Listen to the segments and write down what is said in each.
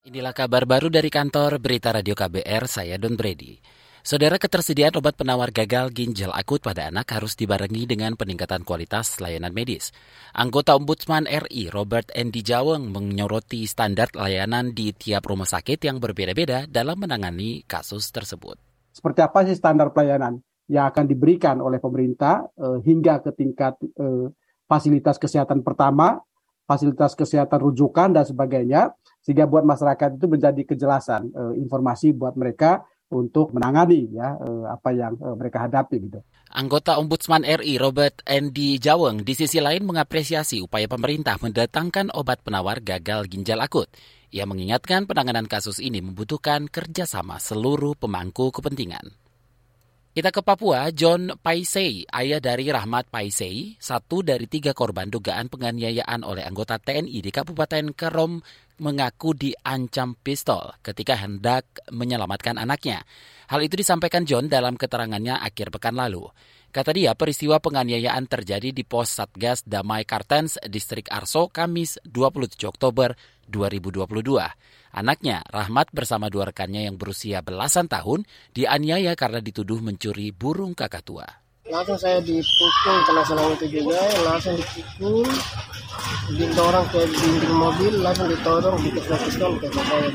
Inilah kabar baru dari kantor Berita Radio KBR, saya Don Brady. Saudara ketersediaan obat penawar gagal ginjal akut pada anak harus dibarengi dengan peningkatan kualitas layanan medis. Anggota Ombudsman RI Robert Endi Jaweng menyoroti standar layanan di tiap rumah sakit yang berbeda-beda dalam menangani kasus tersebut. Seperti apa sih standar pelayanan yang akan diberikan oleh pemerintah eh, hingga ke tingkat eh, fasilitas kesehatan pertama, fasilitas kesehatan rujukan dan sebagainya sehingga buat masyarakat itu menjadi kejelasan uh, informasi buat mereka untuk menangani ya uh, apa yang uh, mereka hadapi gitu. Anggota Ombudsman RI Robert Endi Jaweng di sisi lain mengapresiasi upaya pemerintah mendatangkan obat penawar gagal ginjal akut. Ia mengingatkan penanganan kasus ini membutuhkan kerjasama seluruh pemangku kepentingan. Kita ke Papua, John Paisei, ayah dari Rahmat Paisei, satu dari tiga korban dugaan penganiayaan oleh anggota TNI di Kabupaten Kerom, mengaku diancam pistol ketika hendak menyelamatkan anaknya. Hal itu disampaikan John dalam keterangannya akhir pekan lalu. Kata dia, peristiwa penganiayaan terjadi di pos Satgas Damai Kartens, Distrik Arso, Kamis 27 Oktober 2022. Anaknya, Rahmat bersama dua rekannya yang berusia belasan tahun, dianiaya karena dituduh mencuri burung kakatua. Langsung saya dipukul kena selang itu juga, langsung dipukul, didorong ke dinding mobil, langsung ditodong, dikepres-pistol ke saya.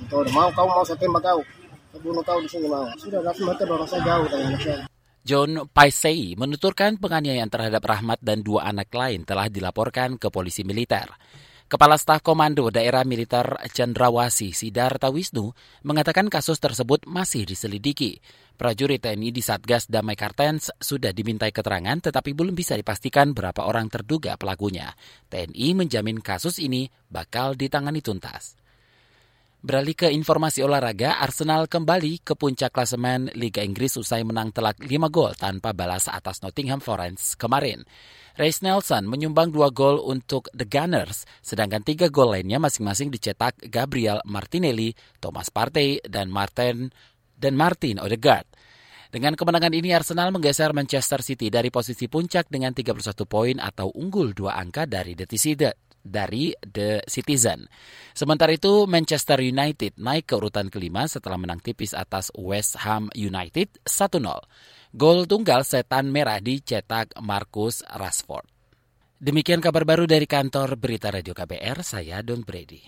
Ditodong, mau kau mau saya tembak kau, saya bunuh kau di sini mau. Sudah langsung mereka dorong saya jauh dari anak saya. John Paisei menuturkan penganiayaan terhadap Rahmat dan dua anak lain telah dilaporkan ke polisi militer. Kepala Staf Komando Daerah Militer Cendrawasi Sidarta Wisnu mengatakan kasus tersebut masih diselidiki. Prajurit TNI di Satgas Damai Kartens sudah dimintai keterangan tetapi belum bisa dipastikan berapa orang terduga pelakunya. TNI menjamin kasus ini bakal ditangani tuntas. Beralih ke informasi olahraga, Arsenal kembali ke puncak klasemen Liga Inggris usai menang telak 5 gol tanpa balas atas Nottingham Forest kemarin. Reis Nelson menyumbang dua gol untuk The Gunners, sedangkan tiga gol lainnya masing-masing dicetak Gabriel Martinelli, Thomas Partey, dan Martin dan Martin Odegaard. Dengan kemenangan ini Arsenal menggeser Manchester City dari posisi puncak dengan 31 poin atau unggul dua angka dari Citizen dari The Citizen. Sementara itu Manchester United naik ke urutan kelima setelah menang tipis atas West Ham United 1-0. Gol tunggal setan merah dicetak Marcus Rashford. Demikian kabar baru dari kantor Berita Radio KBR, saya Don Brady.